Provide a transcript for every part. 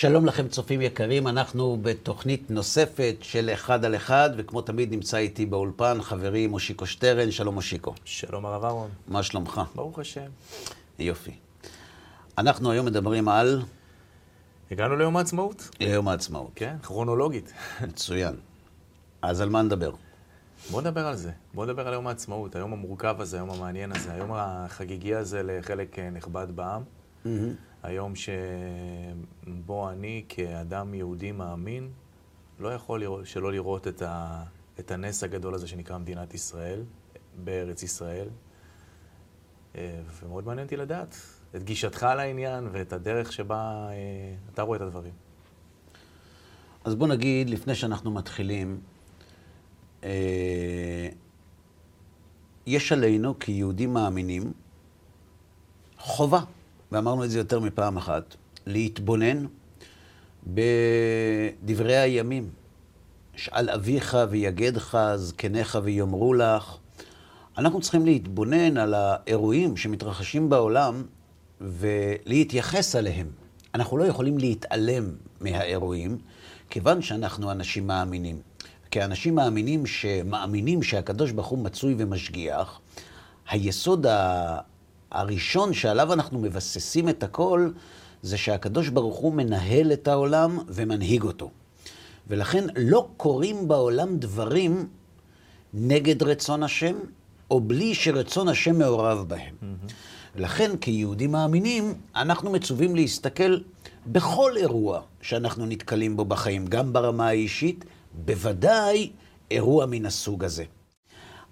שלום לכם צופים יקרים, אנחנו בתוכנית נוספת של אחד על אחד, וכמו תמיד נמצא איתי באולפן חברי מושיקו שטרן, שלום מושיקו. שלום הרב אהרון. מה שלומך? ברוך השם. יופי. אנחנו היום מדברים על הגענו ליום העצמאות. יום העצמאות. כן, כרונולוגית. מצוין. אז על מה נדבר? בוא נדבר על זה. בוא נדבר על יום העצמאות, היום המורכב הזה, היום המעניין הזה, היום החגיגי הזה לחלק אה, נכבד בעם. היום שבו אני כאדם יהודי מאמין לא יכול לראות, שלא לראות את, ה, את הנס הגדול הזה שנקרא מדינת ישראל, בארץ ישראל. אה, ומאוד מעניין אותי לדעת את גישתך לעניין ואת הדרך שבה אה, אתה רואה את הדברים. אז בוא נגיד, לפני שאנחנו מתחילים, אה, יש עלינו כיהודים מאמינים חובה, ואמרנו את זה יותר מפעם אחת, להתבונן בדברי הימים. שאל אביך ויגדך, זקניך ויאמרו לך. אנחנו צריכים להתבונן על האירועים שמתרחשים בעולם ולהתייחס אליהם. אנחנו לא יכולים להתעלם מהאירועים, כיוון שאנחנו אנשים מאמינים. כאנשים מאמינים שמאמינים שהקדוש ברוך הוא מצוי ומשגיח, היסוד הראשון שעליו אנחנו מבססים את הכל, זה שהקדוש ברוך הוא מנהל את העולם ומנהיג אותו. ולכן לא קורים בעולם דברים נגד רצון השם, או בלי שרצון השם מעורב בהם. Mm-hmm. לכן, כיהודים מאמינים, אנחנו מצווים להסתכל בכל אירוע שאנחנו נתקלים בו בחיים, גם ברמה האישית, בוודאי אירוע מן הסוג הזה.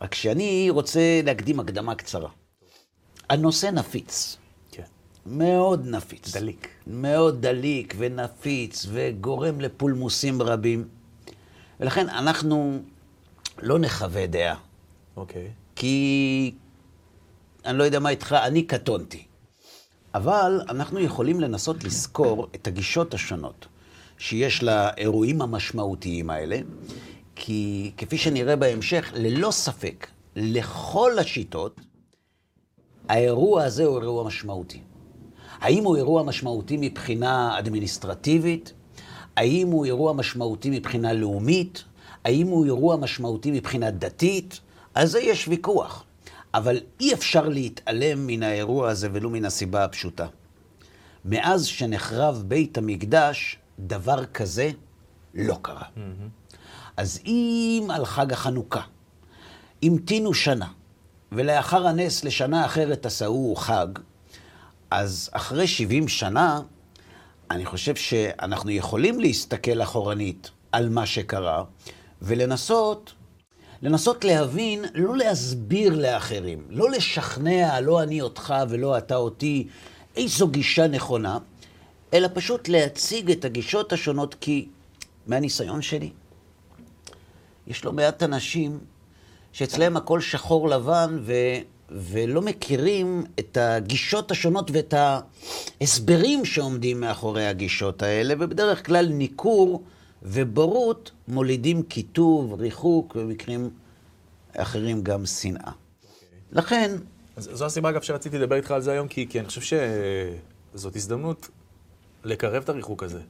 רק שאני רוצה להקדים הקדמה קצרה. הנושא נפיץ. כן. מאוד נפיץ. דליק. מאוד דליק ונפיץ וגורם לפולמוסים רבים. ולכן אנחנו לא נחווה דעה. אוקיי. כי אני לא יודע מה איתך, אני קטונתי. אבל אנחנו יכולים לנסות לזכור את הגישות השונות שיש לאירועים המשמעותיים האלה, כי כפי שנראה בהמשך, ללא ספק, לכל השיטות, האירוע הזה הוא אירוע משמעותי. האם הוא אירוע משמעותי מבחינה אדמיניסטרטיבית? האם הוא אירוע משמעותי מבחינה לאומית? האם הוא אירוע משמעותי מבחינה דתית? על זה יש ויכוח. אבל אי אפשר להתעלם מן האירוע הזה ולו מן הסיבה הפשוטה. מאז שנחרב בית המקדש, דבר כזה לא קרה. Mm-hmm. אז אם על חג החנוכה המתינו שנה, ולאחר הנס לשנה אחרת עשהו חג, אז אחרי 70 שנה, אני חושב שאנחנו יכולים להסתכל אחורנית על מה שקרה, ולנסות לנסות להבין, לא להסביר לאחרים, לא לשכנע, לא אני אותך ולא אתה אותי, איזו גישה נכונה, אלא פשוט להציג את הגישות השונות, כי מהניסיון שלי, יש לא מעט אנשים שאצלם הכל שחור לבן ו... ולא מכירים את הגישות השונות ואת ההסברים שעומדים מאחורי הגישות האלה, ובדרך כלל ניכור ובורות מולידים קיטוב, ריחוק, ובמקרים אחרים גם שנאה. Okay. לכן... אז זו הסיבה, אגב, שרציתי לדבר איתך על זה היום, כי, כי אני חושב שזאת הזדמנות לקרב את הריחוק הזה.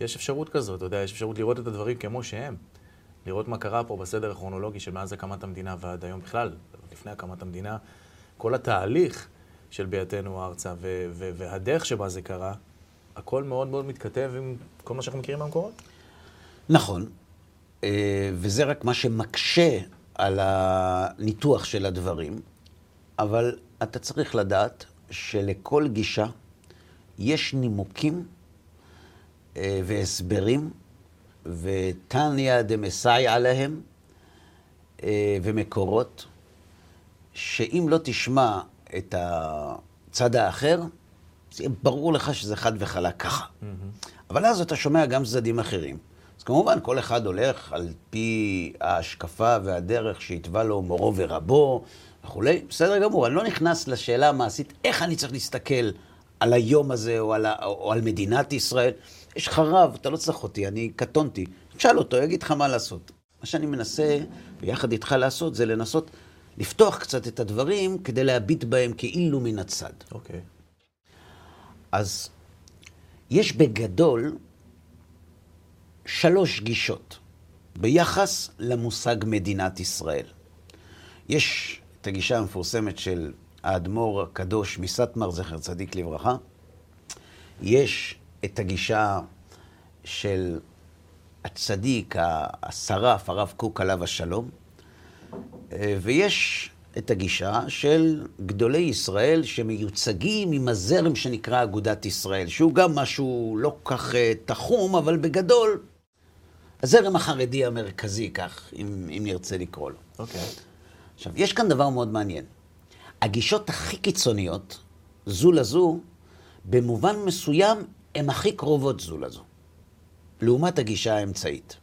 יש אפשרות כזאת, אתה יודע, יש אפשרות לראות את הדברים כמו שהם. לראות מה קרה פה בסדר הכרונולוגי שמאז הקמת המדינה ועד היום בכלל, לפני הקמת המדינה, כל התהליך של ביתנו ארצה והדרך שבה זה קרה, הכל מאוד מאוד מתכתב עם כל מה שאנחנו מכירים מהמקורות. נכון, אה, וזה רק מה שמקשה על הניתוח של הדברים, אבל אתה צריך לדעת שלכל גישה יש נימוקים אה, והסברים, ותניא דמסאי עליהם, אה, ומקורות, שאם לא תשמע את הצד האחר, זה יהיה ברור לך שזה חד וחלק ככה. Mm-hmm. אבל אז אתה שומע גם צדדים אחרים. אז כמובן, כל אחד הולך על פי ההשקפה והדרך שהתווה לו מורו ורבו וכולי. בסדר גמור, אני לא נכנס לשאלה המעשית, איך אני צריך להסתכל על היום הזה או על, או על מדינת ישראל. יש לך רב, אתה לא צריך אותי, אני קטונתי. תשאל אותו, יגיד לך מה לעשות. מה שאני מנסה, ביחד איתך לעשות, זה לנסות לפתוח קצת את הדברים כדי להביט בהם כאילו מן הצד. אוקיי. Okay. אז יש בגדול שלוש גישות ביחס למושג מדינת ישראל. יש את הגישה המפורסמת של האדמו"ר הקדוש מסטמר, זכר צדיק לברכה. יש את הגישה של הצדיק, השרף, הרב קוק עליו השלום, ויש את הגישה של גדולי ישראל שמיוצגים עם הזרם שנקרא אגודת ישראל, שהוא גם משהו לא כך אה, תחום, אבל בגדול, הזרם החרדי המרכזי, כך, אם, אם נרצה לקרוא לו. אוקיי. Okay. עכשיו, יש כאן דבר מאוד מעניין. הגישות הכי קיצוניות, זו לזו, במובן מסוים, הן הכי קרובות זו לזו, לעומת הגישה האמצעית.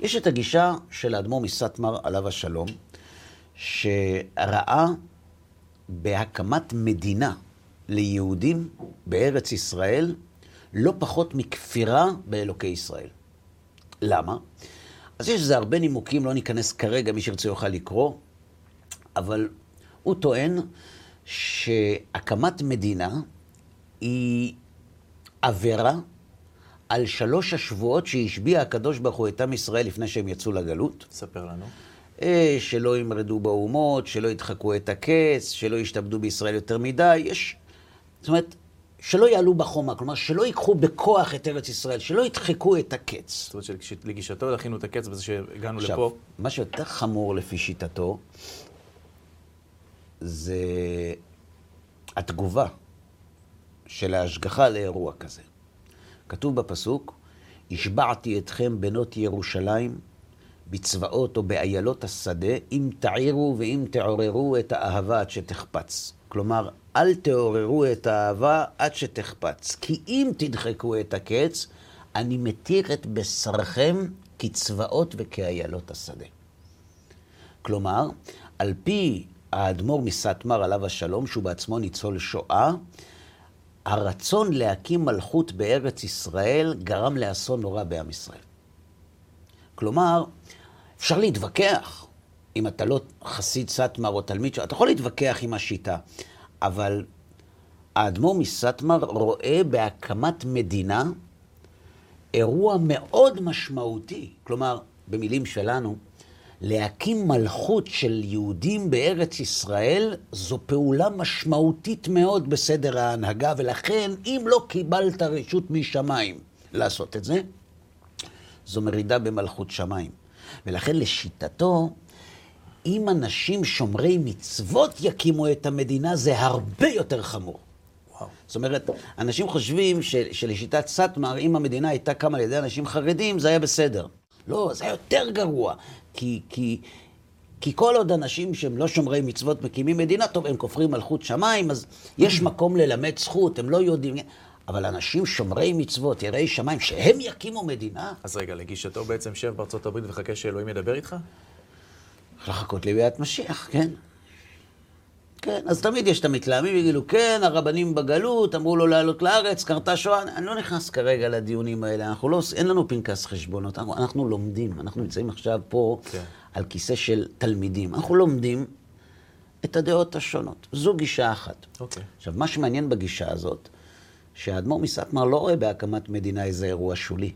יש את הגישה של האדמו"ר מסטמר, עליו השלום, שראה בהקמת מדינה ליהודים בארץ ישראל לא פחות מכפירה באלוקי ישראל. למה? אז יש לזה הרבה נימוקים, לא ניכנס כרגע, מי שירצה יוכל לקרוא, אבל הוא טוען שהקמת מדינה היא עבירה על שלוש השבועות שהשביע הקדוש ברוך הוא את עם ישראל לפני שהם יצאו לגלות. ספר לנו. אה, שלא ימרדו באומות, שלא ידחקו את הקץ, שלא ישתעבדו בישראל יותר מדי. יש, זאת אומרת, שלא יעלו בחומה, כלומר, שלא ייקחו בכוח את ארץ ישראל, שלא ידחקו את הקץ. זאת אומרת שלגישתו דחינו את הקץ בזה שהגענו עכשיו, לפה. מה שיותר חמור לפי שיטתו, זה התגובה של ההשגחה לאירוע כזה. כתוב בפסוק, השבעתי אתכם בנות ירושלים בצבאות או באיילות השדה, אם תעירו ואם תעוררו את האהבה עד שתחפץ. כלומר, אל תעוררו את האהבה עד שתחפץ. כי אם תדחקו את הקץ, אני מתיר את בשרכם כצבאות וכאיילות השדה. כלומר, על פי האדמו"ר מסטמר, עליו השלום, שהוא בעצמו ניצול שואה, הרצון להקים מלכות בארץ ישראל גרם לאסון נורא בעם ישראל. כלומר, אפשר להתווכח, אם אתה לא חסיד סטמר או תלמיד שלו, אתה יכול להתווכח עם השיטה, אבל האדמו"ר מסטמר רואה בהקמת מדינה אירוע מאוד משמעותי. כלומר, במילים שלנו, להקים מלכות של יהודים בארץ ישראל זו פעולה משמעותית מאוד בסדר ההנהגה, ולכן אם לא קיבלת רשות משמיים לעשות את זה, זו מרידה במלכות שמיים. ולכן לשיטתו, אם אנשים שומרי מצוות יקימו את המדינה, זה הרבה יותר חמור. וואו. זאת אומרת, אנשים חושבים ש, שלשיטת סאטמר, אם המדינה הייתה קמה על ידי אנשים חרדים, זה היה בסדר. לא, זה יותר גרוע. כי, כי, כי כל עוד אנשים שהם לא שומרי מצוות מקימים מדינה, טוב, הם כופרים מלכות שמיים, אז יש מקום ללמד זכות, הם לא יודעים. אבל אנשים שומרי מצוות, יראי שמיים, שהם יקימו מדינה, אז רגע, לגישתו בעצם שב בארצות הברית וחכה שאלוהים ידבר איתך? לחכות לביאת משיח, כן. כן, אז תמיד יש את המתלהמים, יגידו, כן, הרבנים בגלות, אמרו לו לעלות לארץ, קרתה שואה. אני לא נכנס כרגע לדיונים האלה, אנחנו לא, אין לנו פנקס חשבונות, אנחנו, אנחנו לומדים, אנחנו נמצאים עכשיו פה כן. על כיסא של תלמידים. אנחנו לומדים את הדעות השונות. זו גישה אחת. אוקיי. עכשיו, מה שמעניין בגישה הזאת, שהאדמו"ר מסטמר לא רואה בהקמת מדינה איזה אירוע שולי.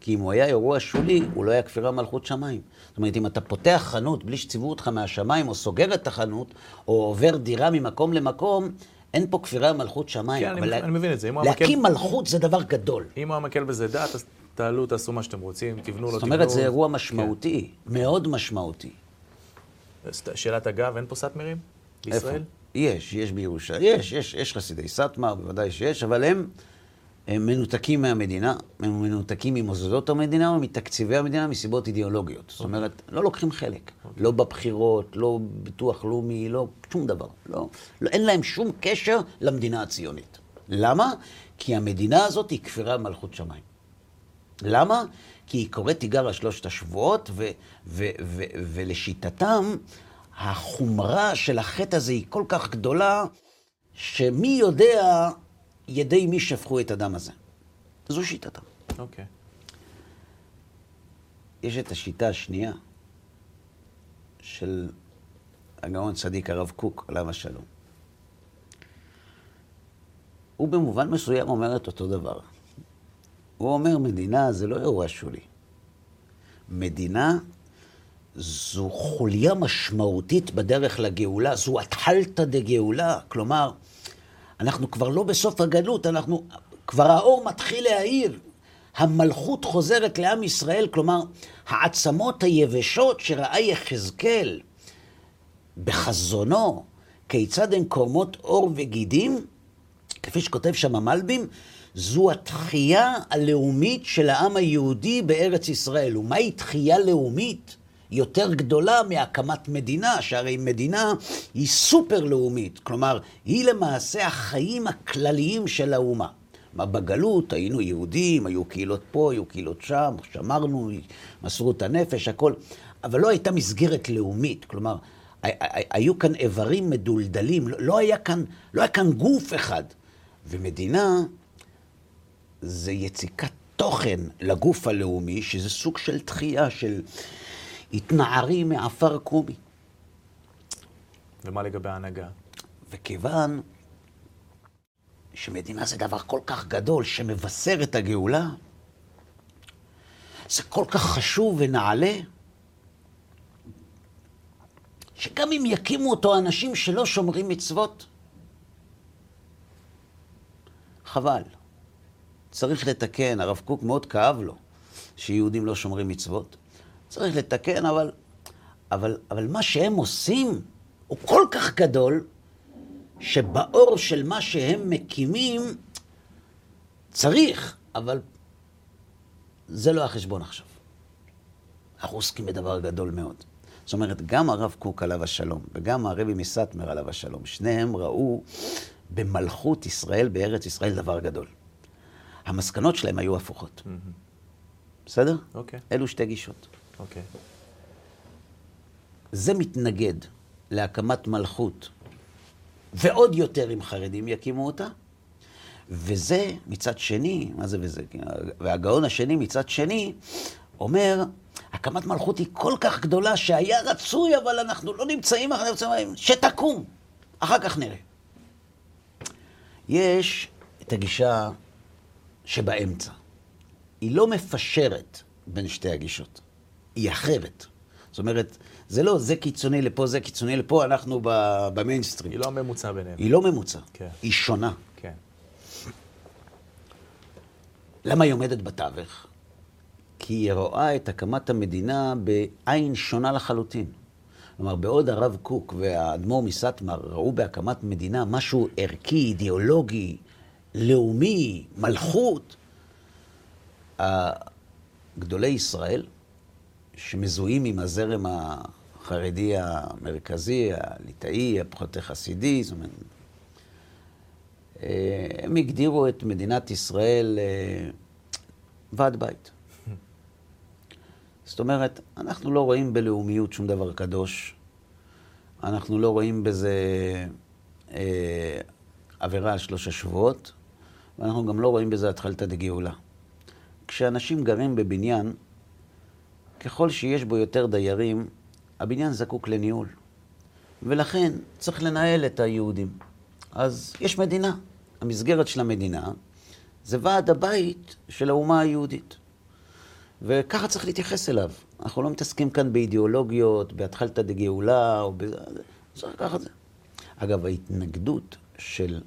כי אם הוא היה אירוע שולי, הוא לא היה כפירה מלכות שמיים. זאת אומרת, אם אתה פותח חנות בלי שציוו אותך מהשמיים, או סוגר את החנות, או עובר דירה ממקום למקום, אין פה כפירה מלכות שמיים. כן, אני לה- אני מבין את זה. להקים המקל- מלכות זה דבר גדול. אם הוא המקל בזה דעת, אז תעלו, תעשו מה שאתם רוצים, תבנו, לא זאת תבנו. אומרת, זה אירוע משמעותי, מאוד משמעותי. כן. שאלת אגב, אין פה סאטמרים? בישראל? איפה? יש, יש בירושלים. יש, יש, יש חסידי סאטמר, בוודאי שיש, אבל הם, הם מנותקים מהמדינה, הם מנותקים ממוסדות המדינה ומתקציבי המדינה מסיבות אידיאולוגיות. זאת אומרת, לא לוקחים חלק. לא בבחירות, לא ביטוח לאומי, לא שום דבר. לא, לא, אין להם שום קשר למדינה הציונית. למה? כי המדינה הזאת היא כפירה מלכות שמיים. למה? כי היא קוראת תיגר על שלושת השבועות, ו- ו- ו- ולשיטתם, החומרה של החטא הזה היא כל כך גדולה, שמי יודע ידי מי שפכו את הדם הזה. זו שיטתם. אוקיי. יש את השיטה השנייה של הגאון צדיק הרב קוק, עליו השלום. הוא במובן מסוים אומר את אותו דבר. הוא אומר, מדינה זה לא אירוע שולי. מדינה זו חוליה משמעותית בדרך לגאולה, זו התחלתא דגאולה. כלומר, אנחנו כבר לא בסוף הגלות, אנחנו, כבר האור מתחיל להאיר. המלכות חוזרת לעם ישראל, כלומר, העצמות היבשות שראה יחזקאל בחזונו, כיצד הן קורמות עור וגידים, כפי שכותב שם המלבים, זו התחייה הלאומית של העם היהודי בארץ ישראל. ומהי תחייה לאומית? יותר גדולה מהקמת מדינה, שהרי מדינה היא סופר-לאומית. כלומר, היא למעשה החיים הכלליים של האומה. מה בגלות היינו יהודים, היו קהילות פה, היו קהילות שם, שמרנו, מסרו את הנפש, הכל, אבל לא הייתה מסגרת לאומית. כלומר, היו כאן איברים מדולדלים, לא היה כאן, לא היה כאן גוף אחד. ומדינה זה יציקת תוכן לגוף הלאומי, שזה סוג של תחייה, של התנערי מעפר קומי. ומה לגבי ההנהגה? וכיוון שמדינה זה דבר כל כך גדול, שמבשר את הגאולה, זה כל כך חשוב ונעלה, שגם אם יקימו אותו אנשים שלא שומרים מצוות, חבל. צריך לתקן, הרב קוק מאוד כאב לו שיהודים לא שומרים מצוות. צריך לתקן, אבל, אבל, אבל מה שהם עושים הוא כל כך גדול, שבאור של מה שהם מקימים צריך, אבל זה לא החשבון עכשיו. אנחנו עוסקים בדבר גדול מאוד. זאת אומרת, גם הרב קוק עליו השלום, וגם הרבי מסטמר עליו השלום, שניהם ראו במלכות ישראל בארץ ישראל דבר גדול. המסקנות שלהם היו הפוכות. Mm-hmm. בסדר? אוקיי. Okay. אלו שתי גישות. אוקיי. זה מתנגד להקמת מלכות, ועוד יותר אם חרדים יקימו אותה, וזה מצד שני, מה זה וזה? והגאון השני מצד שני אומר, הקמת מלכות היא כל כך גדולה שהיה רצוי, אבל אנחנו לא נמצאים אחרי נמצאים, שתקום, אחר כך נראה. יש את הגישה שבאמצע. היא לא מפשרת בין שתי הגישות, היא אחרת. זאת אומרת, זה לא זה קיצוני לפה, זה קיצוני לפה, אנחנו במיינסטרים. היא לא הממוצע ביניהם. היא לא ממוצע, כן. היא שונה. כן. למה היא עומדת בתווך? כי היא רואה את הקמת המדינה בעין שונה לחלוטין. כלומר, בעוד הרב קוק והאדמו"ר מסטמר ראו בהקמת מדינה משהו ערכי, אידיאולוגי, לאומי, מלכות, גדולי ישראל, שמזוהים עם הזרם החרדי המרכזי, הליטאי, הפחות החסידי, זאת אומרת, אה, הם הגדירו את מדינת ישראל אה, ועד בית. זאת אומרת, אנחנו לא רואים בלאומיות שום דבר קדוש, אנחנו לא רואים בזה אה, עבירה על שלוש השבועות, ואנחנו גם לא רואים בזה התחלתא דגאולה. כשאנשים גרים בבניין, ככל שיש בו יותר דיירים, הבניין זקוק לניהול. ולכן צריך לנהל את היהודים. אז יש מדינה. המסגרת של המדינה זה ועד הבית של האומה היהודית. וככה צריך להתייחס אליו. אנחנו לא מתעסקים כאן באידיאולוגיות, בהתחלתא דגאולה, או ב... צריך לקחת את זה. אגב, ההתנגדות של,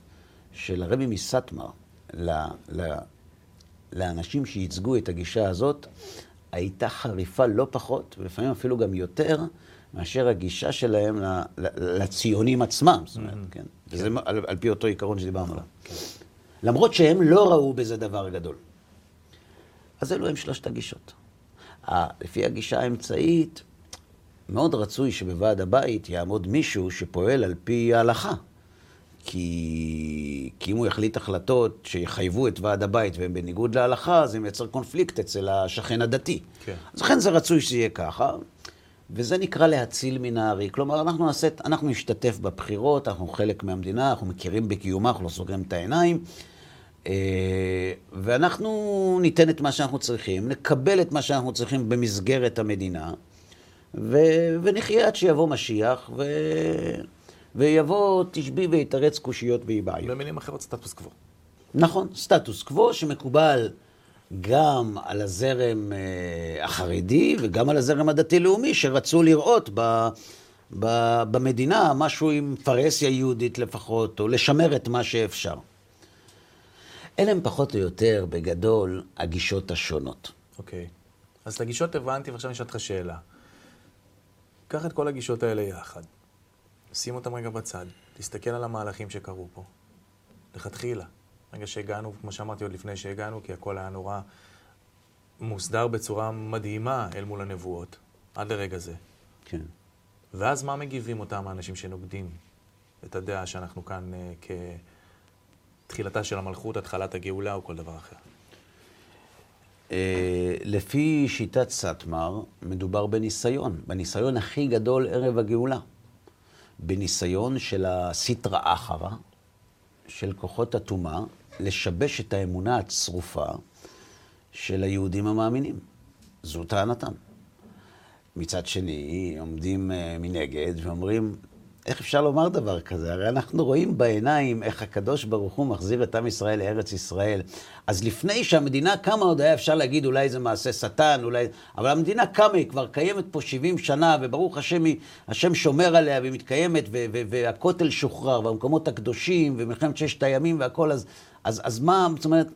של הרבי מסטמר ל, ל, לאנשים שייצגו את הגישה הזאת, הייתה חריפה לא פחות, ולפעמים אפילו גם יותר, מאשר הגישה שלהם לציונים עצמם. זאת אומרת, mm-hmm. כן. וזה. על, על פי אותו עיקרון שדיברנו עליו. כן. למרות שהם לא ראו בזה דבר גדול. אז אלו הם שלושת הגישות. לפי הגישה האמצעית, מאוד רצוי שבוועד הבית יעמוד מישהו שפועל על פי ההלכה. כי, כי אם הוא יחליט החלטות שיחייבו את ועד הבית והם בניגוד להלכה, זה מייצר קונפליקט אצל השכן הדתי. כן. אז לכן זה רצוי שזה יהיה ככה, וזה נקרא להציל מן הארי. כלומר, אנחנו נעשה, אנחנו נשתתף בבחירות, אנחנו חלק מהמדינה, אנחנו מכירים בקיומה, אנחנו לא סוגרים את העיניים. אה, ואנחנו ניתן את מה שאנחנו צריכים, נקבל את מה שאנחנו צריכים במסגרת המדינה, ו... ונחיה עד שיבוא משיח, ו... ויבוא תשבי ויתרץ קושיות ויבעיות. במילים אחרות סטטוס קוו. נכון, סטטוס קוו שמקובל גם על הזרם אה, החרדי וגם על הזרם הדתי-לאומי, שרצו לראות ב, ב, במדינה משהו עם פרהסיה יהודית לפחות, או לשמר את מה שאפשר. אלה הם פחות או יותר, בגדול, הגישות השונות. אוקיי. אז את הגישות הבנתי, ועכשיו אני אשאל אותך שאלה. קח את כל הגישות האלה יחד, שים אותם רגע בצד, תסתכל על המהלכים שקרו פה. לכתחילה. רגע שהגענו, כמו שאמרתי עוד לפני שהגענו, כי הכל היה נורא מוסדר בצורה מדהימה אל מול הנבואות, עד לרגע זה. כן. ואז מה מגיבים אותם האנשים שנוגדים את הדעה שאנחנו כאן אה, כתחילתה של המלכות, התחלת הגאולה או כל דבר אחר? אה, לפי שיטת סאטמר, מדובר בניסיון, בניסיון הכי גדול ערב הגאולה. בניסיון של הסיטרא אחרא, של כוחות הטומאה, לשבש את האמונה הצרופה של היהודים המאמינים. זו טענתם. מצד שני, עומדים אה, מנגד ואומרים, איך אפשר לומר דבר כזה? הרי אנחנו רואים בעיניים איך הקדוש ברוך הוא מחזיר את עם ישראל לארץ ישראל. אז לפני שהמדינה קמה עוד היה אפשר להגיד אולי זה מעשה שטן, אולי... אבל המדינה קמה, היא כבר קיימת פה 70 שנה, וברוך השם, היא, השם שומר עליה והיא מתקיימת, ו- ו- והכותל שוחרר, והמקומות הקדושים, ומלחמת ששת הימים והכל, אז, אז, אז מה, זאת אומרת...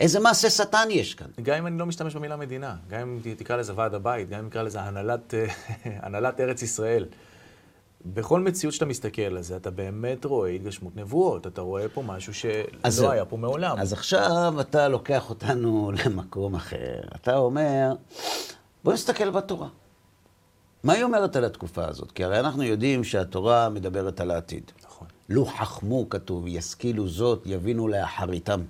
איזה מעשה שטן יש כאן? גם אם אני לא משתמש במילה מדינה, גם אם תקרא לזה ועד הבית, גם אם תקרא לזה הנהלת, הנהלת ארץ ישראל. בכל מציאות שאתה מסתכל על זה, אתה באמת רואה התגשמות נבואות. אתה רואה פה משהו שלא היה פה מעולם. אז עכשיו אתה לוקח אותנו למקום אחר. אתה אומר, בוא נסתכל בתורה. מה היא אומרת על התקופה הזאת? כי הרי אנחנו יודעים שהתורה מדברת על העתיד. נכון. לו חכמו, כתוב, ישכילו זאת, יבינו לאחריתם.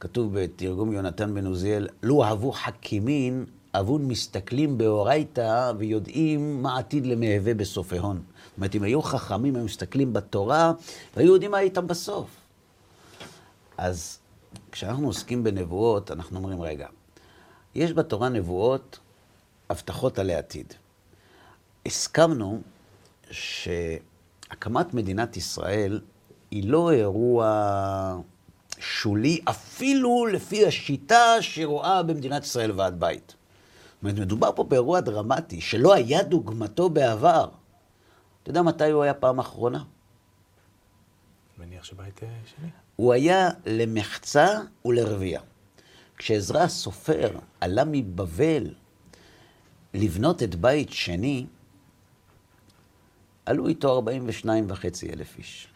כתוב בתרגום יונתן בן עוזיאל, לו אהבו חכימין, אבון מסתכלים באורייתא ויודעים מה עתיד למהווה בסופיהון. זאת אומרת, אם היו חכמים, היו מסתכלים בתורה, והיו יודעים מה איתם בסוף. אז כשאנחנו עוסקים בנבואות, אנחנו אומרים, רגע, יש בתורה נבואות, הבטחות על העתיד. הסכמנו שהקמת מדינת ישראל היא לא אירוע שולי, אפילו לפי השיטה שרואה במדינת ישראל ועד בית. אומרת, מדובר פה באירוע דרמטי שלא היה דוגמתו בעבר. אתה יודע מתי הוא היה פעם אחרונה? מניח שבית אה, שני. הוא היה למחצה ולרבייה. כשעזרא הסופר עלה מבבל לבנות את בית שני, עלו איתו 42 וחצי אלף איש.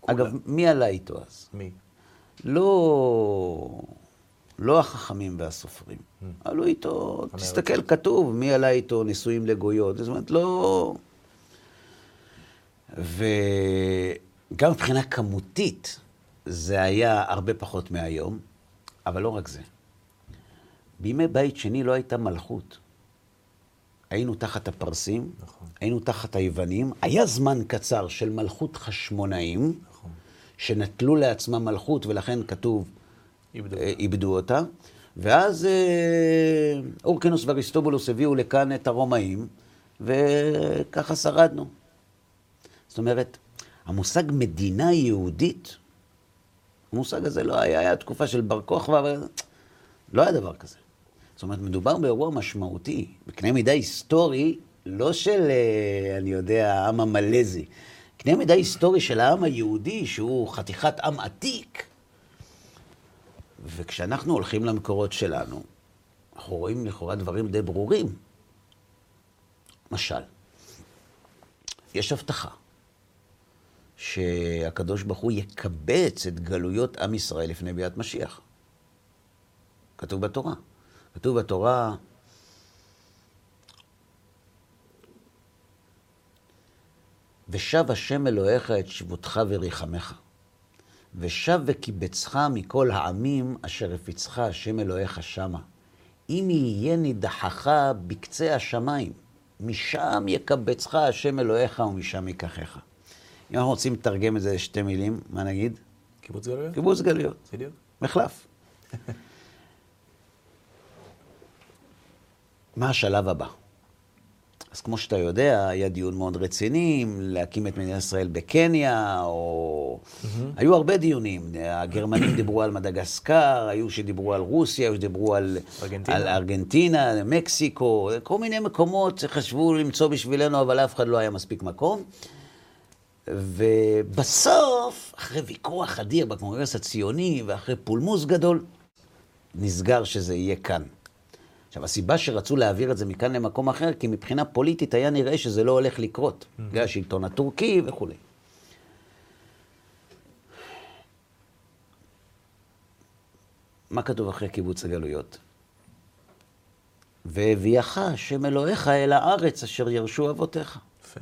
כולם. אגב, מי עלה איתו אז? מי? לא... לא החכמים והסופרים. Mm. עלו איתו, תסתכל, כתוב, מי עלה איתו נישואים לגויות. זאת אומרת, לא... וגם מבחינה כמותית, זה היה הרבה פחות מהיום, אבל לא רק זה. בימי בית שני לא הייתה מלכות. היינו תחת הפרסים, נכון. היינו תחת היוונים, היה זמן קצר של מלכות חשמונאים, נכון. שנטלו לעצמם מלכות, ולכן כתוב, איבדו, אה, איבדו אותה. ואז אה, אורקנוס ואריסטובולוס הביאו לכאן את הרומאים, וככה שרדנו. זאת אומרת, המושג מדינה יהודית, המושג הזה לא היה, היה תקופה של בר כוכבא, לא היה דבר כזה. זאת אומרת, מדובר באירוע משמעותי, בקנה מידה היסטורי, לא של, אה, אני יודע, העם המלזי, קנה מידה היסטורי של העם היהודי, שהוא חתיכת עם עתיק, וכשאנחנו הולכים למקורות שלנו, אנחנו רואים לכאורה דברים די ברורים. למשל, יש הבטחה שהקדוש ברוך הוא יקבץ את גלויות עם ישראל לפני ביאת משיח. כתוב בתורה. כתוב בתורה, ושב השם אלוהיך את שבותך וריחמך. ושב וקיבצך מכל העמים אשר הפיצך השם אלוהיך שמה. אם יהיה נידחך בקצה השמיים, משם יקבצך השם אלוהיך ומשם ייקחך. אם אנחנו רוצים לתרגם את זה לשתי מילים, מה נגיד? קיבוץ גלויות. קיבוץ גלויות. בדיוק. מחלף. מה השלב הבא? אז כמו שאתה יודע, היה דיון מאוד רציני אם להקים את מדינת ישראל בקניה, או... Mm-hmm. היו הרבה דיונים. הגרמנים דיברו על מדגסקר, היו שדיברו על רוסיה, היו שדיברו על ארגנטינה, על ארגנטינה מקסיקו, כל מיני מקומות שחשבו למצוא בשבילנו, אבל אף אחד לא היה מספיק מקום. ובסוף, אחרי ויכוח אדיר בקונגרס הציוני ואחרי פולמוס גדול, נסגר שזה יהיה כאן. עכשיו, הסיבה שרצו להעביר את זה מכאן למקום אחר, כי מבחינה פוליטית היה נראה שזה לא הולך לקרות. בגלל mm-hmm. השלטון הטורקי וכולי. מה כתוב אחרי קיבוץ הגלויות? והביאך השם אלוהיך אל הארץ אשר ירשו אבותיך. יפה.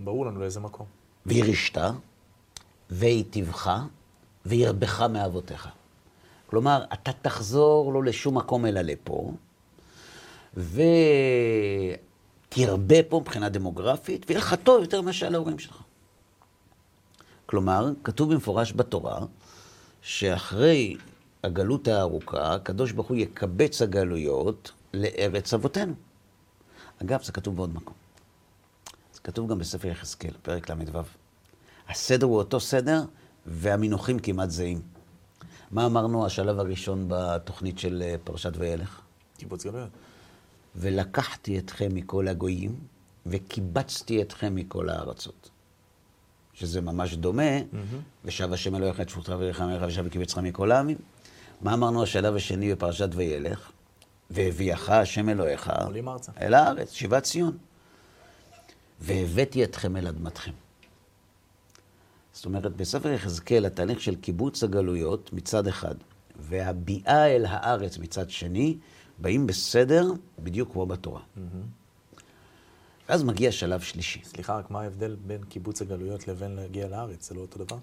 ברור לנו לאיזה מקום. וירשת, והיטיבך, וירבך מאבותיך. כלומר, אתה תחזור לא לשום מקום אלא לפה, ותרבה פה מבחינה דמוגרפית, ויהיה לך טוב יותר מאשר להורים שלך. כלומר, כתוב במפורש בתורה, שאחרי הגלות הארוכה, הקדוש ברוך הוא יקבץ הגלויות לארץ אבותינו. אגב, זה כתוב בעוד מקום. זה כתוב גם בספר יחזקאל, פרק ל"ו. הסדר הוא אותו סדר, והמינוחים כמעט זהים. מה אמרנו השלב הראשון בתוכנית של אה, פרשת וילך? קיבוץ גלויות. ולקחתי אתכם מכל הגויים, וקיבצתי אתכם מכל הארצות. שזה ממש דומה, mm-hmm. ושב השם אלוהיך את שפוטך ורחמך ושב וקיבצך מכל העמים. מה אמרנו השלב השני בפרשת וילך? והביאך השם אלוהיך אל הארץ, שיבת ציון. והבאתי אתכם אל אדמתכם. זאת אומרת, בספר יחזקאל, התהליך של קיבוץ הגלויות מצד אחד, והביאה אל הארץ מצד שני, באים בסדר בדיוק כמו בתורה. Mm-hmm. ואז מגיע שלב שלישי. סליחה, רק מה ההבדל בין קיבוץ הגלויות לבין להגיע לארץ? זה לא אותו דבר?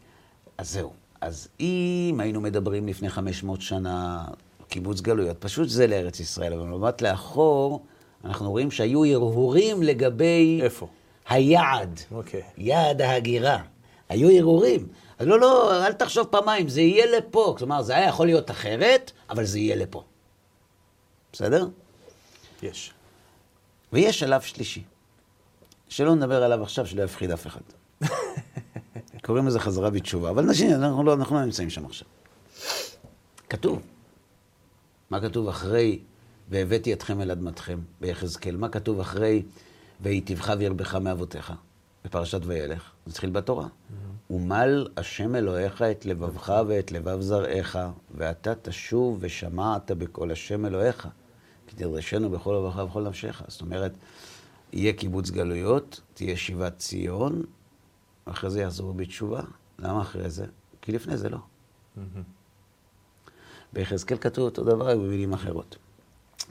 אז זהו. אז אם היינו מדברים לפני 500 שנה, קיבוץ גלויות, פשוט זה לארץ ישראל, אבל במבט לאחור, אנחנו רואים שהיו הרהורים לגבי... איפה? היעד. אוקיי. Okay. יעד ההגירה. היו הרהורים. אז לא, לא, אל תחשוב פעמיים, זה יהיה לפה. כלומר, זה היה יכול להיות אחרת, אבל זה יהיה לפה. בסדר? יש. ויש שלב שלישי, שלא נדבר עליו עכשיו, שלא יפחיד אף אחד. קוראים לזה חזרה בתשובה, אבל נשים, אנחנו לא, אנחנו לא נמצאים שם עכשיו. כתוב. מה כתוב אחרי והבאתי אתכם אל אדמתכם ביחזקאל? מה כתוב אחרי והיטיבך וירבך מאבותיך בפרשת וילך? זה התחיל בתורה. Mm-hmm. ומל השם אלוהיך את לבבך ואת לבב זרעך, ואתה תשוב ושמעת בקול השם אלוהיך. כי תדרשנו בכל לבבך ובכל נפשך. זאת אומרת, יהיה קיבוץ גלויות, תהיה שיבת ציון, ואחרי זה יחזרו בתשובה. למה אחרי זה? כי לפני זה לא. ביחזקאל כתוב אותו דבר במילים אחרות.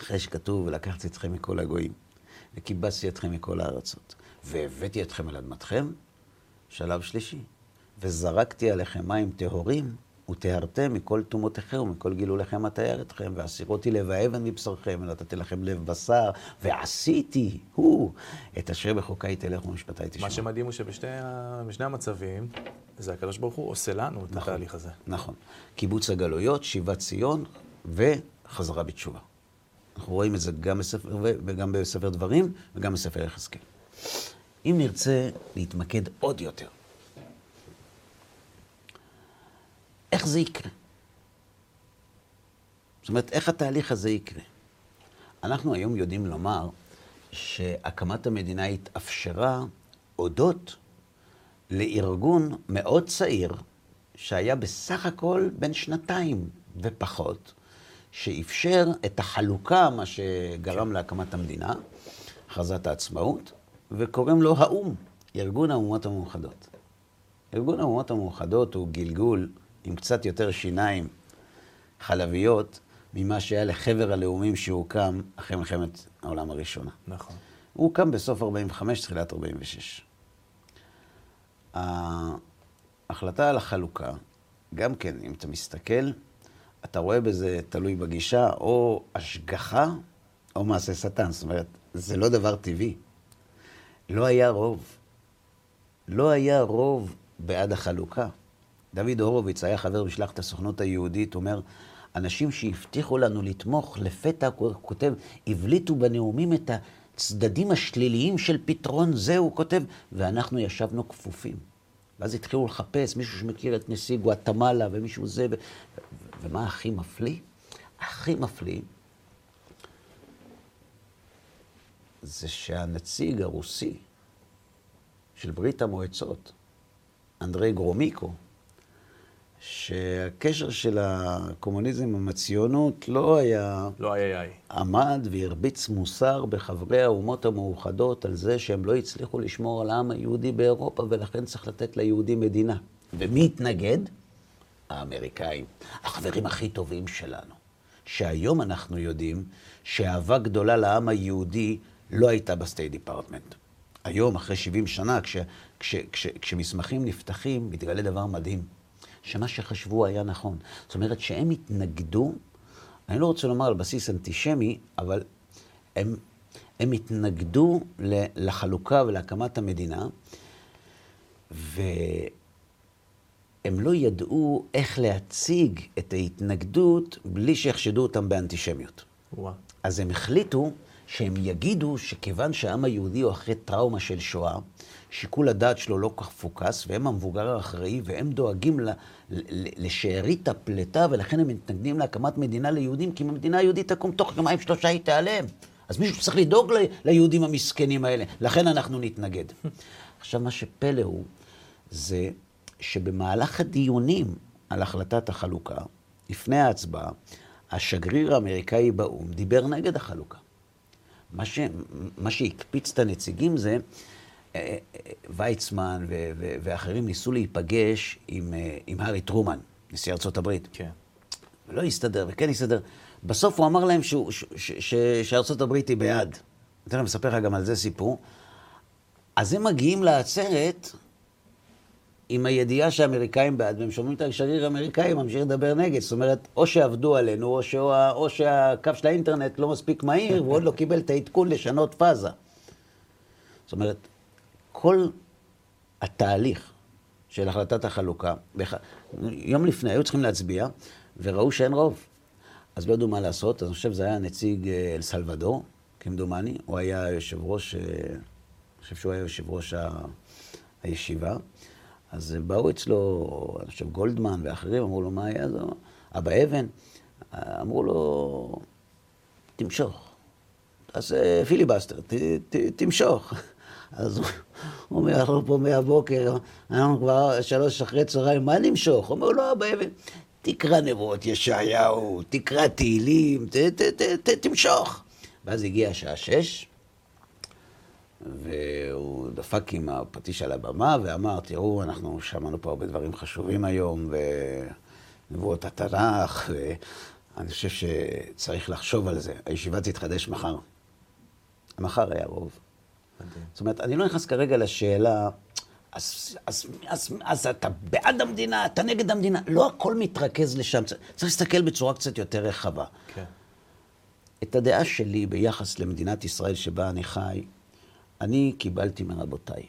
אחרי שכתוב, ולקחתי אתכם מכל הגויים, וקיבצתי אתכם מכל הארצות, והבאתי אתכם אל אדמתכם, שלב שלישי. וזרקתי עליכם מים טהורים, וטהרתם מכל טומאותיכם ומכל גילוליכם אתאר אתכם, ואסירותי לב האבן מבשרכם, ונתתי לכם לב בשר, ועשיתי, הוא, את אשר בחוקיי תלך ומשפטיי תשמע. מה שמדהים הוא שבשני המצבים, זה הקדוש ברוך הוא עושה לנו את נכון, התהליך הזה. נכון. קיבוץ הגלויות, שיבת ציון, וחזרה בתשובה. אנחנו רואים את זה גם בספר, וגם בספר דברים, וגם בספר יחזקאל. אם נרצה להתמקד עוד יותר, איך זה יקרה? זאת אומרת, איך התהליך הזה יקרה? אנחנו היום יודעים לומר שהקמת המדינה התאפשרה הודות לארגון מאוד צעיר, שהיה בסך הכל בין שנתיים ופחות, שאפשר את החלוקה, מה שגרם. להקמת המדינה, הכרזת העצמאות, וקוראים לו האו"ם, ארגון האומות המאוחדות. ארגון האומות המאוחדות הוא גלגול עם קצת יותר שיניים חלביות ממה שהיה לחבר הלאומים שהוקם אחרי מלחמת העולם הראשונה. נכון. הוא הוקם בסוף 45, תחילת 46. ההחלטה על החלוקה, גם כן, אם אתה מסתכל, אתה רואה בזה, תלוי בגישה, או השגחה או מעשה שטן. זאת אומרת, זה לא דבר טבעי. לא היה רוב. לא היה רוב בעד החלוקה. דוד הורוביץ היה חבר משלחת הסוכנות היהודית, אומר, אנשים שהבטיחו לנו לתמוך, לפתע הוא כותב, הבליטו בנאומים את הצדדים השליליים של פתרון זה, הוא כותב, ואנחנו ישבנו כפופים. ואז התחילו לחפש מישהו שמכיר את נשיא גואטמלה ומישהו זה, ו... ומה הכי מפליא? הכי מפליא זה שהנציג הרוסי של ברית המועצות, אנדרי גרומיקו, שהקשר של הקומוניזם עם הציונות לא היה... לא היה יאי. עמד והרביץ מוסר בחברי האומות המאוחדות על זה שהם לא הצליחו לשמור על העם היהודי באירופה, ולכן צריך לתת ליהודי מדינה. ומי התנגד? האמריקאים, החברים הכי טובים שלנו. שהיום אנחנו יודעים שאהבה גדולה לעם היהודי לא הייתה ב State Department. היום, אחרי 70 שנה, כש, כש, כש, כשמסמכים נפתחים, מתגלה דבר מדהים. שמה שחשבו היה נכון. זאת אומרת שהם התנגדו, אני לא רוצה לומר על בסיס אנטישמי, אבל הם, הם התנגדו לחלוקה ולהקמת המדינה, והם לא ידעו איך להציג את ההתנגדות בלי שיחשדו אותם באנטישמיות. וואו. אז הם החליטו שהם יגידו שכיוון שהעם היהודי הוא אחרי טראומה של שואה, שיקול הדעת שלו לא כך פוקס, והם המבוגר האחראי, והם דואגים לשארית הפלטה, ולכן הם מתנגדים להקמת מדינה ליהודים, כי אם המדינה היהודית תקום תוך יומיים שלושה היא תיעלם. אז מישהו צריך לדאוג ליהודים המסכנים האלה, לכן אנחנו נתנגד. עכשיו, מה שפלא הוא, זה שבמהלך הדיונים על החלטת החלוקה, לפני ההצבעה, השגריר האמריקאי באו"ם דיבר נגד החלוקה. מה, ש, מה שהקפיץ את הנציגים זה, אה, אה, ויצמן ו, ו, ואחרים ניסו להיפגש עם, אה, עם הארי טרומן, נשיא ארצות הברית. כן. ולא הסתדר, וכן הסתדר. בסוף הוא אמר להם שהוא, ש, ש, ש, שארצות הברית היא בעד. אני תכף אספר לך גם על זה סיפור. אז הם מגיעים לעצרת עם הידיעה שהאמריקאים בעד, והם שומעים את השגריר האמריקאי ממשיך לדבר נגד. זאת אומרת, או שעבדו עלינו, או, שה, או שהקו של האינטרנט לא מספיק מהיר, והוא עוד לא קיבל את העדכון לשנות פאזה. זאת אומרת, כל התהליך של החלטת החלוקה, בח... יום לפני היו צריכים להצביע, וראו שאין רוב. אז לא ידעו מה לעשות, אז אני חושב שזה היה נציג אה, אל סלבדור, כמדומני, הוא היה יושב ראש, אה, אני חושב שהוא היה יושב ראש ה... הישיבה. אז באו אצלו, אני חושב, גולדמן ואחרים, אמרו לו, מה היה זה? אבא אבן, אמרו לו, תמשוך. תעשה פיליבסטר, ת, ת, תמשוך. אז הוא אומר, אנחנו פה מהבוקר, אנחנו כבר שלוש אחרי צהריים, מה נמשוך? הוא אומר לו, אבא אבן, תקרא נבואות ישעיהו, תקרא תהילים, ת, ת, ת, ת, תמשוך. ואז הגיעה השעה שש, והוא דפק עם הפטיש על הבמה ואמר, תראו, אנחנו שמענו פה הרבה דברים חשובים היום, ונבואות התנ"ך, ואני חושב שצריך לחשוב על זה. הישיבה תתחדש מחר. מחר היה רוב. מדהים. זאת אומרת, אני לא נכנס כרגע לשאלה, אז, אז, אז, אז אתה בעד המדינה, אתה נגד המדינה. לא הכל מתרכז לשם, צריך להסתכל בצורה קצת יותר רחבה. כן. את הדעה שלי ביחס למדינת ישראל שבה אני חי, אני קיבלתי מרבותיי.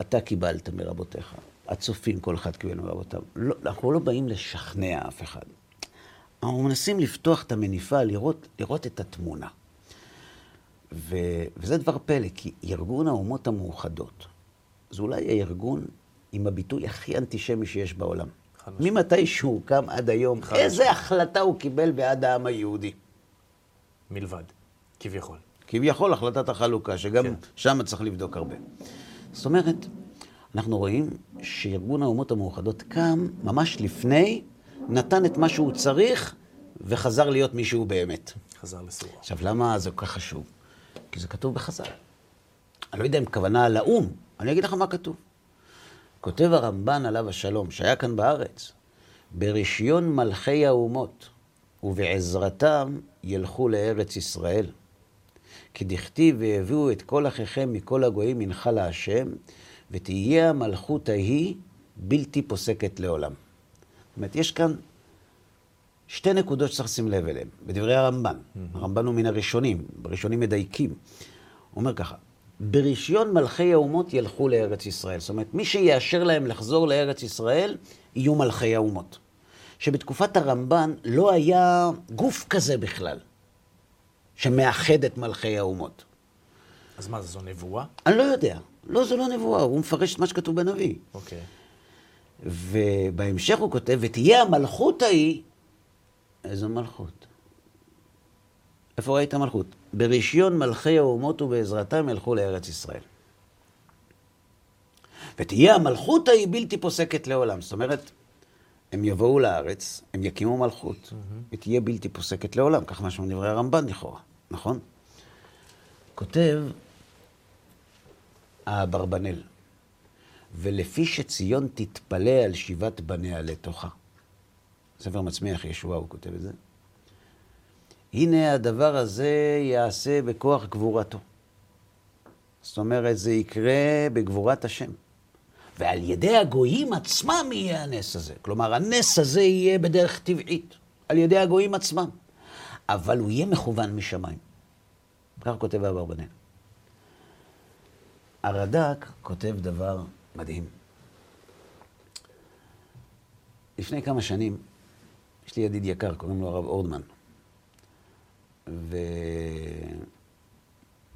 אתה קיבלת מרבותיך. הצופים, כל אחד קיבל מרבותיו. לא, אנחנו לא באים לשכנע אף אחד. אנחנו מנסים לפתוח את המניפה, לראות, לראות את התמונה. ו, וזה דבר פלא, כי ארגון האומות המאוחדות, זה אולי הארגון עם הביטוי הכי אנטישמי שיש בעולם. ממתי שהוא קם עד היום, איזה החלטה הוא קיבל בעד העם היהודי? מלבד, כביכול. כביכול החלטת החלוקה, שגם כן. שם צריך לבדוק הרבה. זאת אומרת, אנחנו רואים שארגון האומות המאוחדות קם ממש לפני, נתן את מה שהוא צריך, וחזר להיות מי שהוא באמת. חזר לסורה. עכשיו, למה זה כל כך חשוב? כי זה כתוב בחז"ל. אני לא יודע אם כוונה על האו"ם, אני אגיד לך מה כתוב. כותב הרמב"ן עליו השלום, שהיה כאן בארץ, ברישיון מלכי האומות, ובעזרתם ילכו לארץ ישראל. כי דכתיב והביאו את כל אחיכם מכל הגויים מנחה להשם, ותהיה המלכות ההיא בלתי פוסקת לעולם. זאת אומרת, יש כאן שתי נקודות שצריך לשים לב אליהן, בדברי הרמב"ן. Mm-hmm. הרמב"ן הוא מן הראשונים, בראשונים מדייקים. הוא אומר ככה, ברישיון מלכי האומות ילכו לארץ ישראל. זאת אומרת, מי שיאשר להם לחזור לארץ ישראל, יהיו מלכי האומות. שבתקופת הרמב"ן לא היה גוף כזה בכלל. שמאחד את מלכי האומות. אז מה, זו נבואה? אני לא יודע. לא, זו לא נבואה, הוא מפרש את מה שכתוב בנביא. אוקיי. ובהמשך הוא כותב, ותהיה המלכות ההיא, איזו מלכות? איפה ראית מלכות? ברישיון מלכי האומות ובעזרתם ילכו לארץ ישראל. ותהיה המלכות ההיא בלתי פוסקת לעולם. זאת אומרת, הם יבואו לארץ, הם יקימו מלכות, mm-hmm. ותהיה בלתי פוסקת לעולם, כך משמע דברי הרמב"ן לכאורה, נכון? כותב האברבנאל, ולפי שציון תתפלא על שיבת בניה לתוכה. ספר מצמיח ישועה, הוא כותב את זה. הנה הדבר הזה יעשה בכוח גבורתו. זאת אומרת, זה יקרה בגבורת השם. ועל ידי הגויים עצמם יהיה הנס הזה. כלומר, הנס הזה יהיה בדרך טבעית, על ידי הגויים עצמם. אבל הוא יהיה מכוון משמיים. כך כותב אברבנאל. הרד"ק כותב דבר מדהים. לפני כמה שנים, יש לי ידיד יקר, קוראים לו הרב אורדמן. והוא